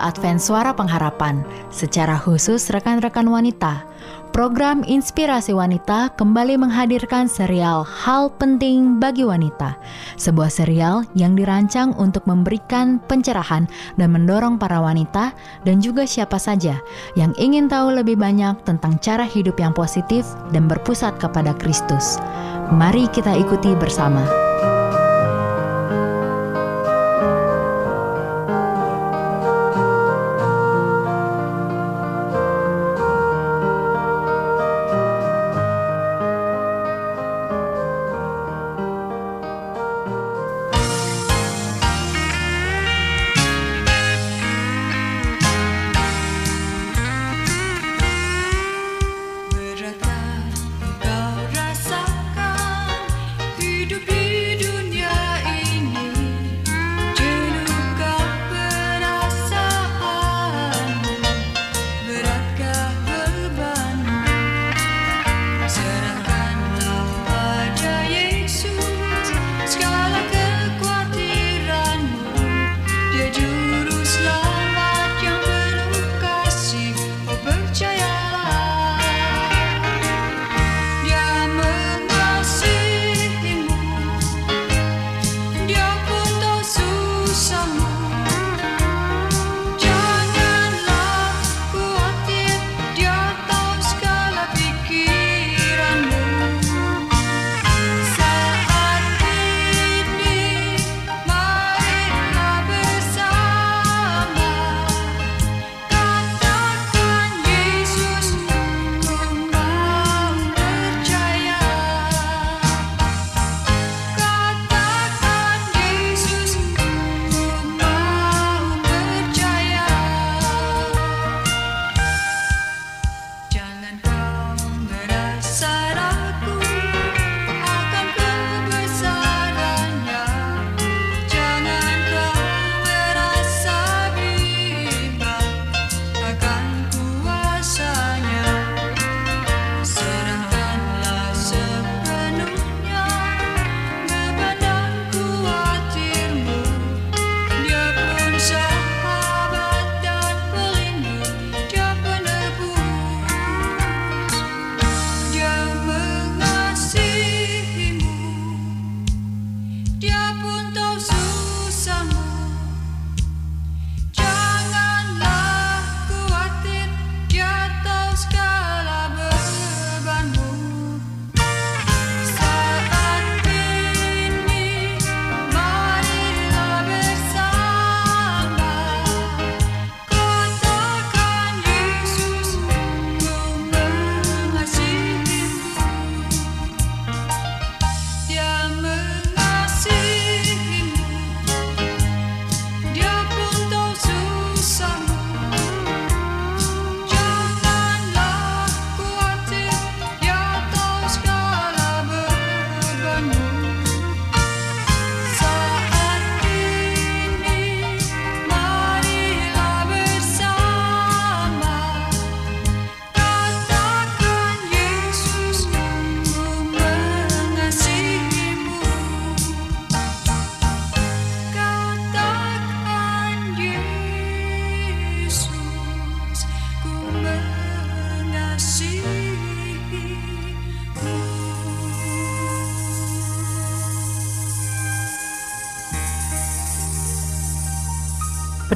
Advent Suara Pengharapan, secara khusus rekan-rekan wanita. Program Inspirasi Wanita kembali menghadirkan serial Hal Penting Bagi Wanita, sebuah serial yang dirancang untuk memberikan pencerahan dan mendorong para wanita dan juga siapa saja yang ingin tahu lebih banyak tentang cara hidup yang positif dan berpusat kepada Kristus. Mari kita ikuti bersama.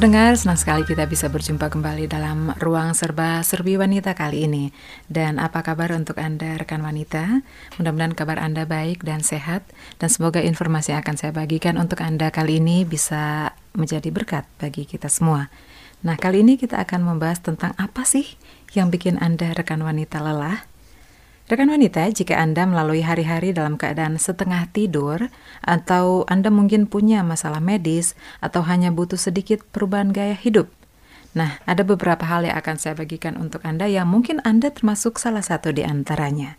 Pendengar, senang sekali kita bisa berjumpa kembali dalam ruang serba serbi wanita kali ini. Dan apa kabar untuk Anda rekan wanita? Mudah-mudahan kabar Anda baik dan sehat dan semoga informasi yang akan saya bagikan untuk Anda kali ini bisa menjadi berkat bagi kita semua. Nah, kali ini kita akan membahas tentang apa sih yang bikin Anda rekan wanita lelah? Rekan wanita, jika Anda melalui hari-hari dalam keadaan setengah tidur, atau Anda mungkin punya masalah medis, atau hanya butuh sedikit perubahan gaya hidup, nah, ada beberapa hal yang akan saya bagikan untuk Anda yang mungkin Anda termasuk salah satu di antaranya.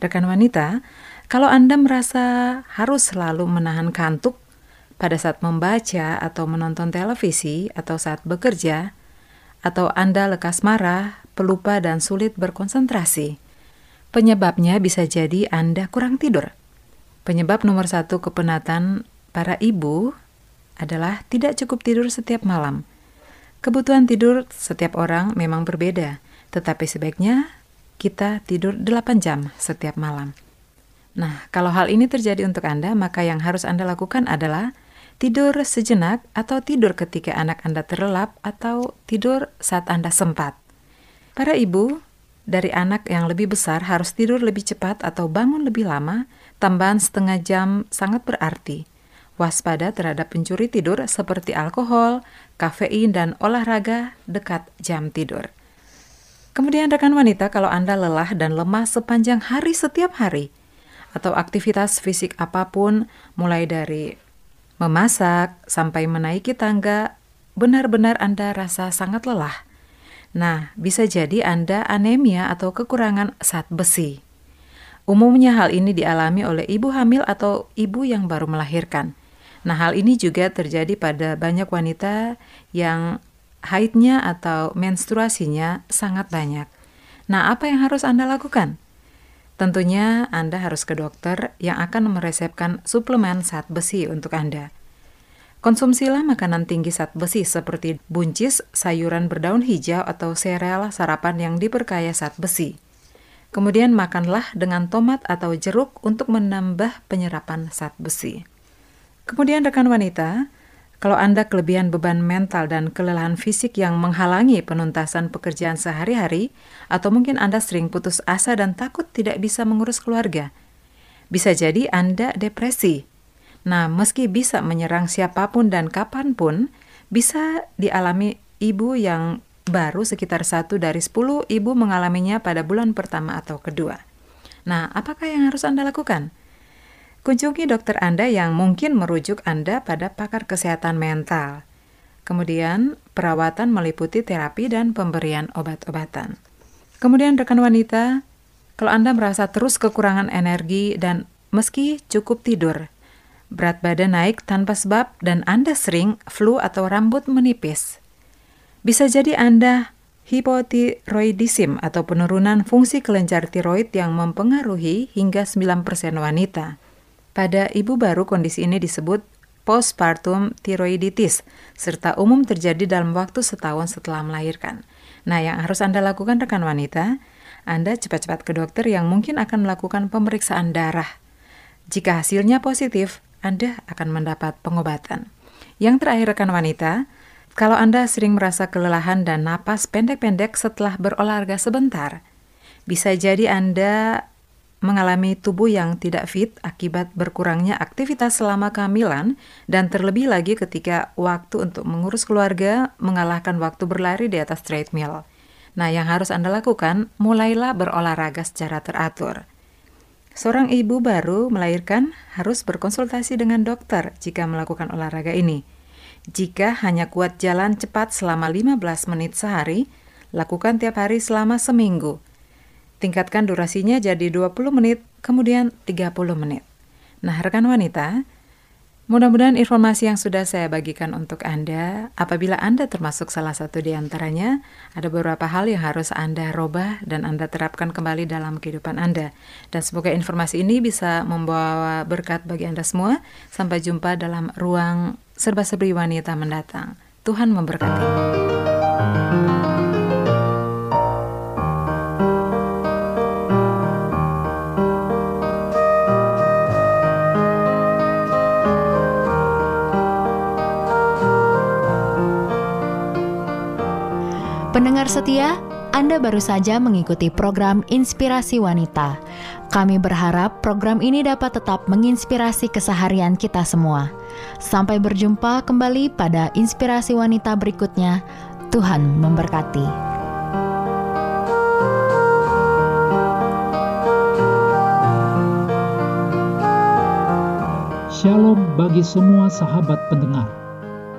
Rekan wanita, kalau Anda merasa harus selalu menahan kantuk pada saat membaca atau menonton televisi, atau saat bekerja, atau Anda lekas marah, pelupa, dan sulit berkonsentrasi Penyebabnya bisa jadi Anda kurang tidur. Penyebab nomor satu kepenatan para ibu adalah tidak cukup tidur setiap malam. Kebutuhan tidur setiap orang memang berbeda, tetapi sebaiknya kita tidur 8 jam setiap malam. Nah, kalau hal ini terjadi untuk Anda, maka yang harus Anda lakukan adalah tidur sejenak atau tidur ketika anak Anda terlelap atau tidur saat Anda sempat. Para ibu, dari anak yang lebih besar harus tidur lebih cepat atau bangun lebih lama, tambahan setengah jam sangat berarti. Waspada terhadap pencuri tidur seperti alkohol, kafein, dan olahraga dekat jam tidur. Kemudian rekan wanita, kalau Anda lelah dan lemah sepanjang hari setiap hari, atau aktivitas fisik apa pun, mulai dari memasak sampai menaiki tangga, benar-benar Anda rasa sangat lelah Nah, bisa jadi Anda anemia atau kekurangan zat besi. Umumnya hal ini dialami oleh ibu hamil atau ibu yang baru melahirkan. Nah, hal ini juga terjadi pada banyak wanita yang haidnya atau menstruasinya sangat banyak. Nah, apa yang harus Anda lakukan? Tentunya Anda harus ke dokter yang akan meresepkan suplemen zat besi untuk Anda. Konsumsilah makanan tinggi zat besi seperti buncis, sayuran berdaun hijau, atau sereal sarapan yang diperkaya zat besi. Kemudian makanlah dengan tomat atau jeruk untuk menambah penyerapan zat besi. Kemudian rekan wanita, kalau Anda kelebihan beban mental dan kelelahan fisik yang menghalangi penuntasan pekerjaan sehari-hari, atau mungkin Anda sering putus asa dan takut tidak bisa mengurus keluarga, bisa jadi Anda depresi Nah, meski bisa menyerang siapa pun dan kapan pun, bisa dialami ibu yang baru sekitar satu dari sepuluh ibu mengalaminya pada bulan pertama atau kedua. Nah, apakah yang harus Anda lakukan? Kunjungi dokter Anda yang mungkin merujuk Anda pada pakar kesehatan mental. Kemudian, perawatan meliputi terapi dan pemberian obat-obatan. Kemudian, rekan wanita, kalau Anda merasa terus kekurangan energi dan meski cukup tidur, berat badan naik tanpa sebab, dan Anda sering flu atau rambut menipis. Bisa jadi Anda hipotiroidism atau penurunan fungsi kelenjar tiroid yang mempengaruhi hingga 9% wanita. Pada ibu baru kondisi ini disebut postpartum tiroiditis, serta umum terjadi dalam waktu setahun setelah melahirkan. Nah, yang harus Anda lakukan rekan wanita, Anda cepat-cepat ke dokter yang mungkin akan melakukan pemeriksaan darah. Jika hasilnya positif, anda akan mendapat pengobatan. Yang terakhir rekan wanita, kalau Anda sering merasa kelelahan dan napas pendek-pendek setelah berolahraga sebentar, bisa jadi Anda mengalami tubuh yang tidak fit akibat berkurangnya aktivitas selama kehamilan dan terlebih lagi ketika waktu untuk mengurus keluarga mengalahkan waktu berlari di atas treadmill. Nah, yang harus Anda lakukan, mulailah berolahraga secara teratur. Seorang ibu baru melahirkan harus berkonsultasi dengan dokter jika melakukan olahraga ini. Jika hanya kuat jalan cepat selama 15 menit sehari, lakukan tiap hari selama seminggu. Tingkatkan durasinya jadi 20 menit, kemudian 30 menit. Nah, rekan wanita, Mudah-mudahan informasi yang sudah saya bagikan untuk Anda, apabila Anda termasuk salah satu di antaranya, ada beberapa hal yang harus Anda robah dan Anda terapkan kembali dalam kehidupan Anda. Dan semoga informasi ini bisa membawa berkat bagi Anda semua. Sampai jumpa dalam ruang serba-serbi wanita mendatang. Tuhan memberkati. Pendengar setia, Anda baru saja mengikuti program Inspirasi Wanita. Kami berharap program ini dapat tetap menginspirasi keseharian kita semua. Sampai berjumpa kembali pada Inspirasi Wanita berikutnya. Tuhan memberkati. Shalom bagi semua sahabat pendengar.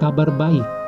Kabar baik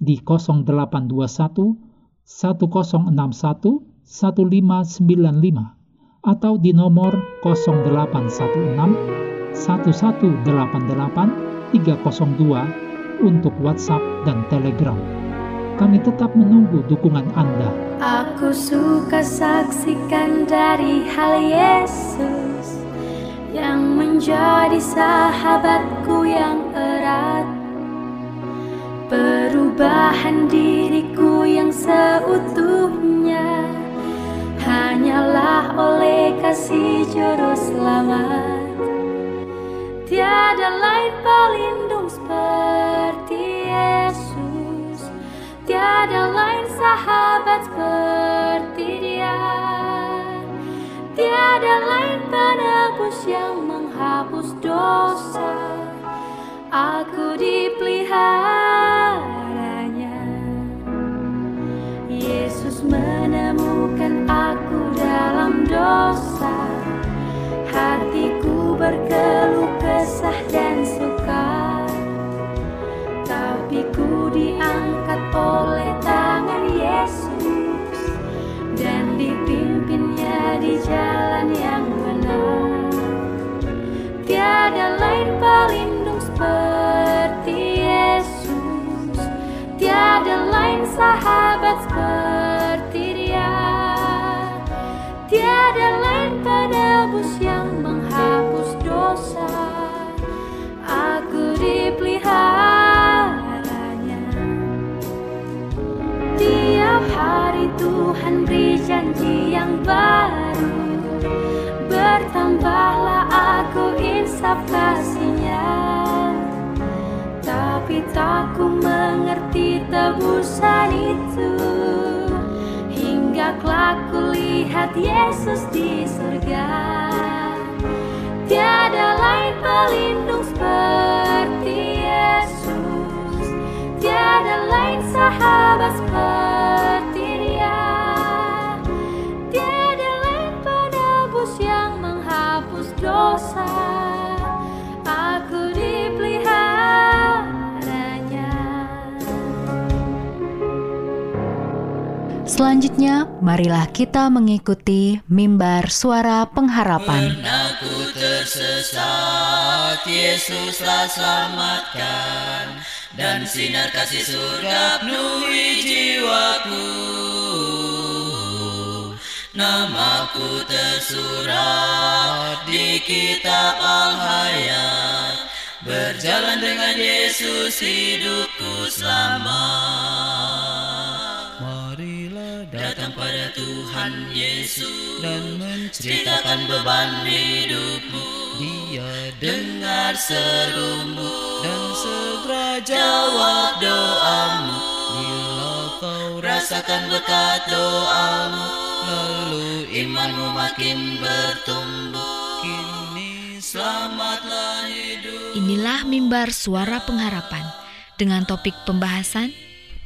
di 0821 1061 1595 atau di nomor 0816 1188 302 untuk WhatsApp dan Telegram. Kami tetap menunggu dukungan Anda. Aku suka saksikan dari hal Yesus yang menjadi sahabatku yang erat Perubahan diriku yang seutuhnya. Hanyalah oleh kasih juru selamat. Tiada lain pelindung seperti Yesus. Tiada lain sahabat seperti dia. Tiada lain penebus yang menghapus dosa. Aku dipeliharanya menemukan aku dalam dosa. Hatiku berkeluh kesah dan suka. Tapi ku diangkat oleh tangan Yesus Dan dipimpinnya di jalan yang benar. Tiada lain pelindung seperti Yesus. Tiada lain sahabat seperti Tiada lain penebus yang menghapus dosa. Aku dipeliharanya. Tiap hari Tuhan beri janji yang baru. Bertambahlah aku insaf kasihnya. Tapi tak ku mengerti tebusan itu Kelak ku lihat Yesus di surga. Tiada lain pelindung seperti Yesus. Tiada lain sahabat seperti Selanjutnya, marilah kita mengikuti mimbar suara pengharapan. Pernah ku tersesat, Yesuslah selamatkan. Dan sinar kasih surga penuhi jiwaku. Namaku tersurat di kitab Al-Hayat. Berjalan dengan Yesus hidupku selamat Marilah datang pada Tuhan Yesus Dan menceritakan beban hidupmu. Dia dengar serumu Dan segera jawab doamu. Bila kau rasakan berkat doamu Lalu imanmu makin bertumbuh. Kini selamatlah hidup. Inilah mimbar suara pengharapan. Dengan topik pembahasan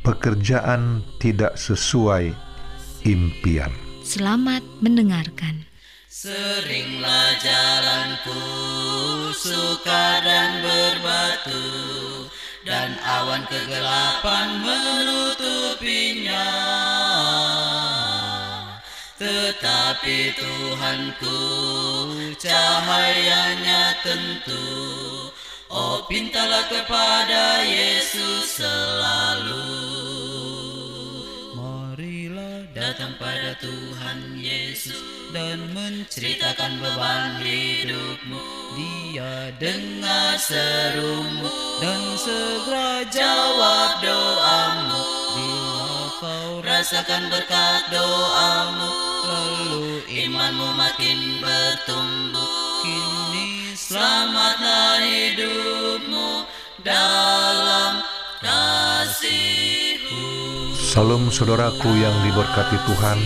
pekerjaan tidak sesuai impian. Selamat mendengarkan. Seringlah jalanku sukar dan berbatu Dan awan kegelapan menutupinya Tetapi Tuhanku cahayanya tentu Oh pintalah kepada Yesus selalu Marilah datang pada Tuhan Yesus dan menceritakan beban hidupmu. Dia dengar serumu dan segera jawab doamu. Bila kau rasakan berkat doamu, lalu imanmu makin selamatlah hidupmu dalam kasihmu. Salam saudaraku yang diberkati Tuhan.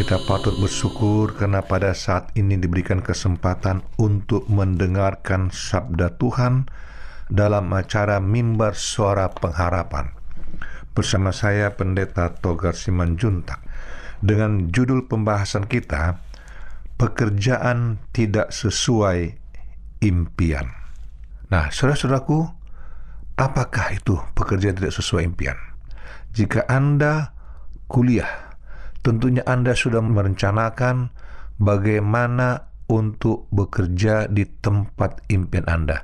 Kita patut bersyukur karena pada saat ini diberikan kesempatan untuk mendengarkan sabda Tuhan dalam acara Mimbar Suara Pengharapan. Bersama saya Pendeta Togar Simanjuntak. Dengan judul pembahasan kita Pekerjaan Tidak Sesuai Impian Nah, saudara-saudaraku, apakah itu pekerjaan tidak sesuai impian? Jika Anda kuliah, tentunya Anda sudah merencanakan bagaimana untuk bekerja di tempat impian Anda.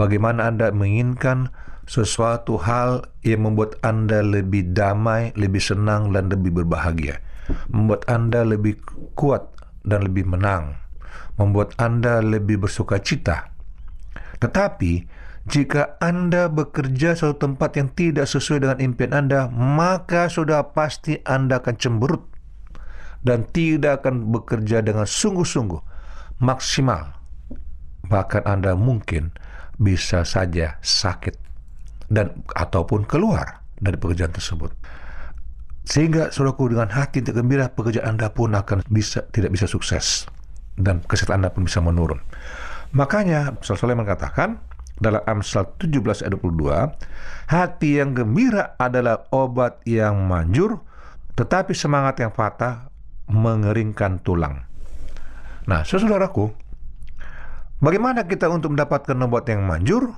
Bagaimana Anda menginginkan sesuatu hal yang membuat Anda lebih damai, lebih senang, dan lebih berbahagia. Membuat Anda lebih kuat dan lebih menang. Membuat Anda lebih bersuka cita. Tetapi, jika Anda bekerja suatu tempat yang tidak sesuai dengan impian Anda, maka sudah pasti Anda akan cemberut dan tidak akan bekerja dengan sungguh-sungguh, maksimal. Bahkan Anda mungkin bisa saja sakit dan ataupun keluar dari pekerjaan tersebut. Sehingga saudaraku dengan hati yang gembira pekerjaan Anda pun akan bisa tidak bisa sukses dan kesehatan Anda pun bisa menurun. Makanya Rasul Sulaiman mengatakan dalam Amsal 17 ayat 22, hati yang gembira adalah obat yang manjur, tetapi semangat yang patah mengeringkan tulang. Nah, saudaraku, bagaimana kita untuk mendapatkan obat yang manjur?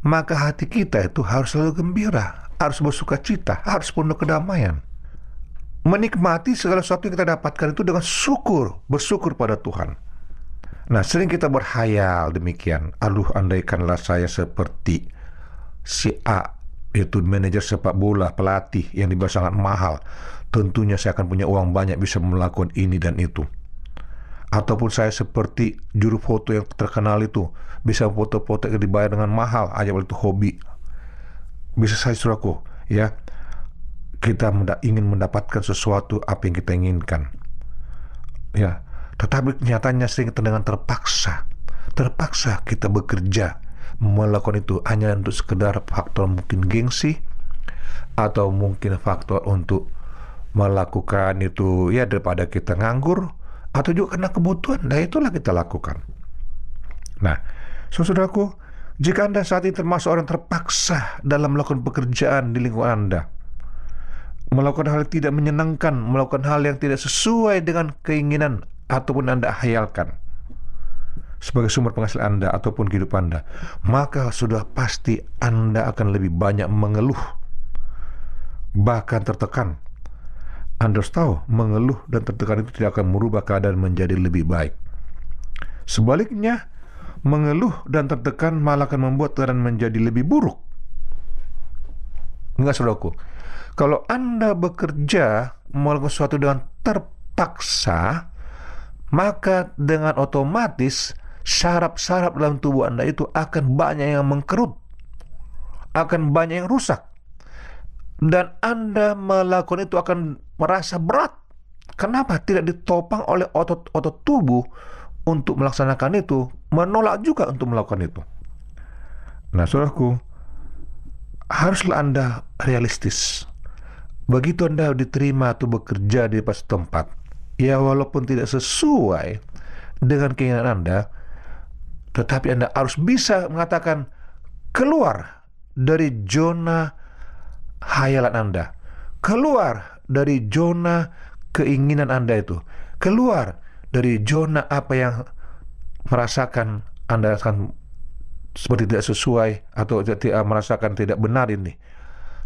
Maka hati kita itu harus selalu gembira, harus bersuka cita, harus penuh kedamaian. Menikmati segala sesuatu yang kita dapatkan itu dengan syukur, bersyukur pada Tuhan. Nah, sering kita berhayal demikian. Aduh, andaikanlah saya seperti si A, itu manajer sepak bola, pelatih yang dibayar sangat mahal. Tentunya saya akan punya uang banyak bisa melakukan ini dan itu. Ataupun saya seperti juru foto yang terkenal itu, bisa foto-foto yang dibayar dengan mahal, aja itu hobi. Bisa saya suraku, ya. Kita ingin mendapatkan sesuatu apa yang kita inginkan. Ya, tetapi kenyataannya sering dengan terpaksa. Terpaksa kita bekerja melakukan itu hanya untuk sekedar faktor mungkin gengsi atau mungkin faktor untuk melakukan itu ya daripada kita nganggur atau juga karena kebutuhan. Nah itulah kita lakukan. Nah, saudaraku, jika Anda saat ini termasuk orang terpaksa dalam melakukan pekerjaan di lingkungan Anda, melakukan hal yang tidak menyenangkan, melakukan hal yang tidak sesuai dengan keinginan ataupun Anda hayalkan sebagai sumber penghasilan Anda ataupun kehidupan Anda, maka sudah pasti Anda akan lebih banyak mengeluh, bahkan tertekan. Anda harus tahu, mengeluh dan tertekan itu tidak akan merubah keadaan menjadi lebih baik. Sebaliknya, mengeluh dan tertekan malah akan membuat keadaan menjadi lebih buruk. Enggak, saudaraku. Kalau Anda bekerja melakukan sesuatu dengan terpaksa, maka dengan otomatis saraf-saraf dalam tubuh Anda itu akan banyak yang mengkerut, akan banyak yang rusak. Dan Anda melakukan itu akan merasa berat. Kenapa tidak ditopang oleh otot-otot tubuh untuk melaksanakan itu, menolak juga untuk melakukan itu. Nah, saudaraku, haruslah Anda realistis. Begitu Anda diterima atau bekerja di pas tempat, ya walaupun tidak sesuai dengan keinginan Anda, tetapi Anda harus bisa mengatakan keluar dari zona hayalan Anda, keluar dari zona keinginan Anda itu, keluar dari zona apa yang merasakan Anda akan seperti tidak sesuai atau merasakan tidak benar ini.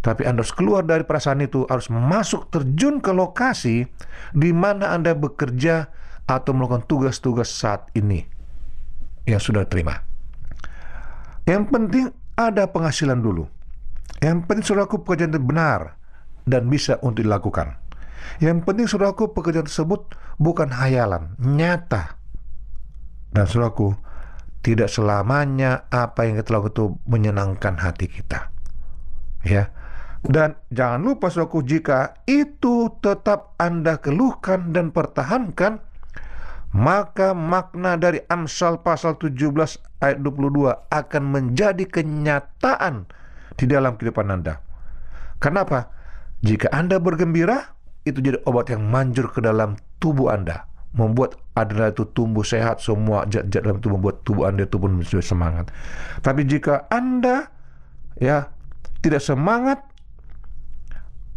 Tapi Anda harus keluar dari perasaan itu, harus masuk terjun ke lokasi di mana Anda bekerja atau melakukan tugas-tugas saat ini yang sudah terima. Yang penting ada penghasilan dulu. Yang penting saudaraku pekerjaan itu benar dan bisa untuk dilakukan. Yang penting saudaraku pekerjaan tersebut bukan hayalan, nyata. Dan saudaraku, tidak selamanya apa yang kita lakukan itu menyenangkan hati kita. Ya. Dan jangan lupa saudaraku jika itu tetap Anda keluhkan dan pertahankan maka makna dari Amsal pasal 17 ayat 22 akan menjadi kenyataan di dalam kehidupan Anda. Kenapa? Jika Anda bergembira, itu jadi obat yang manjur ke dalam tubuh Anda membuat adrenalin itu tumbuh sehat semua zat-zat dalam tubuh membuat tubuh anda itu pun semangat tapi jika anda ya tidak semangat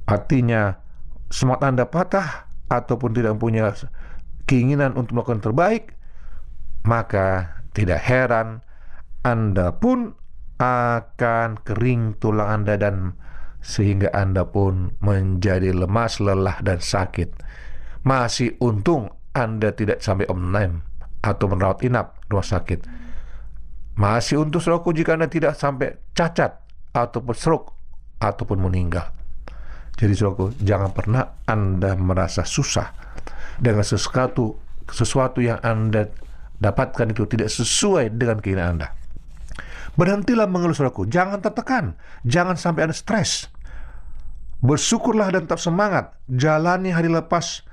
artinya semangat anda patah ataupun tidak punya keinginan untuk melakukan terbaik maka tidak heran anda pun akan kering tulang anda dan sehingga anda pun menjadi lemas lelah dan sakit masih untung anda tidak sampai online atau merawat inap rumah sakit. Masih untuk saudaraku jika Anda tidak sampai cacat ataupun stroke ataupun meninggal. Jadi saudaraku, jangan pernah Anda merasa susah dengan sesuatu sesuatu yang Anda dapatkan itu tidak sesuai dengan keinginan Anda. Berhentilah mengeluh saudaraku, jangan tertekan, jangan sampai Anda stres. Bersyukurlah dan tetap semangat, jalani hari lepas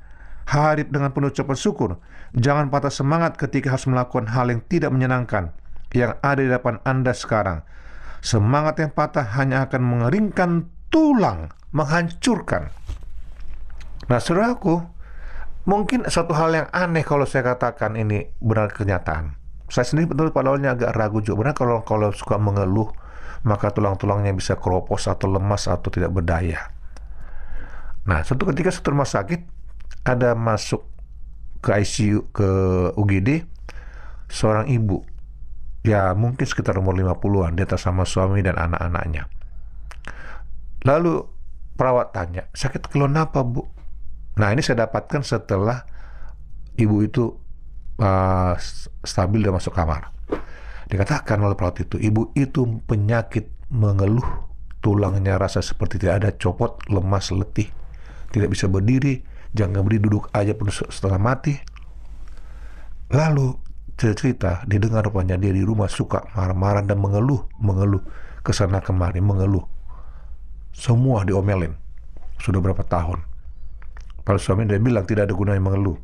Harip dengan penuh ucapan syukur. Jangan patah semangat ketika harus melakukan hal yang tidak menyenangkan yang ada di depan Anda sekarang. Semangat yang patah hanya akan mengeringkan tulang, menghancurkan. Nah, saudaraku, mungkin satu hal yang aneh kalau saya katakan ini benar kenyataan. Saya sendiri betul pada awalnya agak ragu juga. Benar kalau kalau suka mengeluh, maka tulang-tulangnya bisa keropos atau lemas atau tidak berdaya. Nah, suatu ketika satu rumah sakit ada masuk ke ICU ke UGD seorang ibu ya mungkin sekitar umur 50-an dia sama suami dan anak-anaknya lalu perawat tanya sakit keluhan apa bu nah ini saya dapatkan setelah ibu itu uh, stabil dan masuk kamar dikatakan oleh perawat itu ibu itu penyakit mengeluh tulangnya rasa seperti tidak ada copot lemas letih tidak bisa berdiri jangan beri duduk aja pun setelah mati. Lalu cerita didengar rupanya dia di rumah suka marah-marah dan mengeluh, mengeluh ke sana kemari, mengeluh. Semua diomelin. Sudah berapa tahun. Para suami dia bilang tidak ada gunanya mengeluh.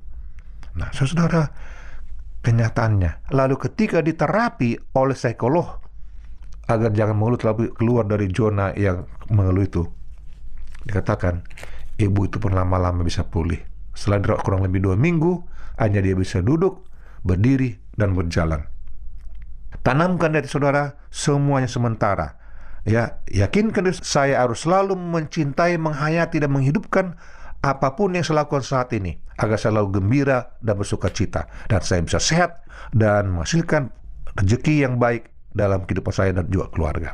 Nah, saudara, kenyataannya. Lalu ketika diterapi oleh psikolog agar jangan mengeluh terlalu keluar dari zona yang mengeluh itu, dikatakan ibu itu pun lama-lama bisa pulih. Setelah kurang lebih dua minggu, hanya dia bisa duduk, berdiri, dan berjalan. Tanamkan dari saudara semuanya sementara. Ya, yakinkan saya harus selalu mencintai, menghayati, dan menghidupkan apa pun yang saya lakukan saat ini agar saya selalu gembira dan bersuka cita dan saya bisa sehat dan menghasilkan rezeki yang baik dalam kehidupan saya dan juga keluarga.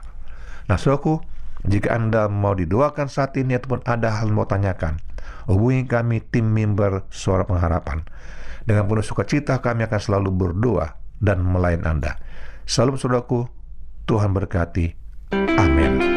Nah, saudaraku, jika Anda mau didoakan saat ini ataupun ada hal mau tanyakan, hubungi kami tim member Suara Pengharapan. Dengan penuh sukacita kami akan selalu berdoa dan melayan Anda. Salam saudaraku, Tuhan berkati. Amén.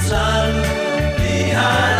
Sun behind.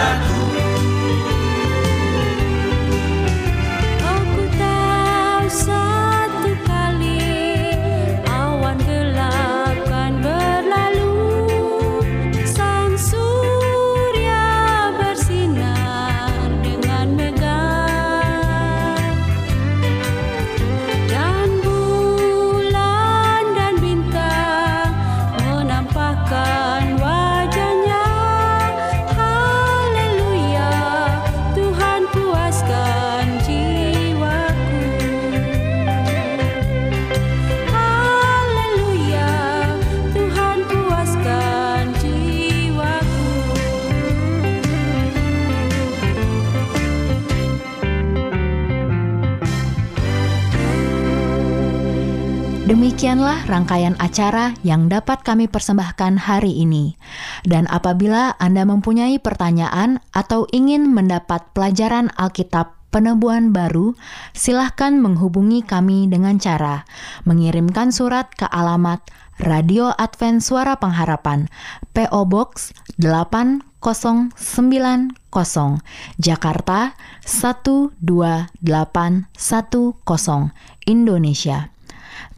Demikianlah rangkaian acara yang dapat kami persembahkan hari ini. Dan apabila Anda mempunyai pertanyaan atau ingin mendapat pelajaran Alkitab penebuan baru, silahkan menghubungi kami dengan cara mengirimkan surat ke alamat Radio Advent Suara Pengharapan, PO Box 8090, Jakarta 12810, Indonesia.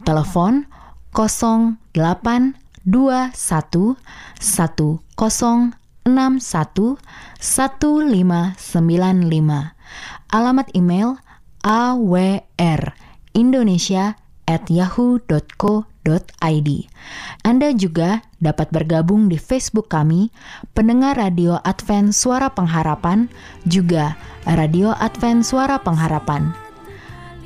Telepon 0821 1061 1595. Alamat email awrindonesia at yahoo.co.id Anda juga dapat bergabung di Facebook kami, pendengar Radio Advent Suara Pengharapan, juga Radio Advent Suara Pengharapan.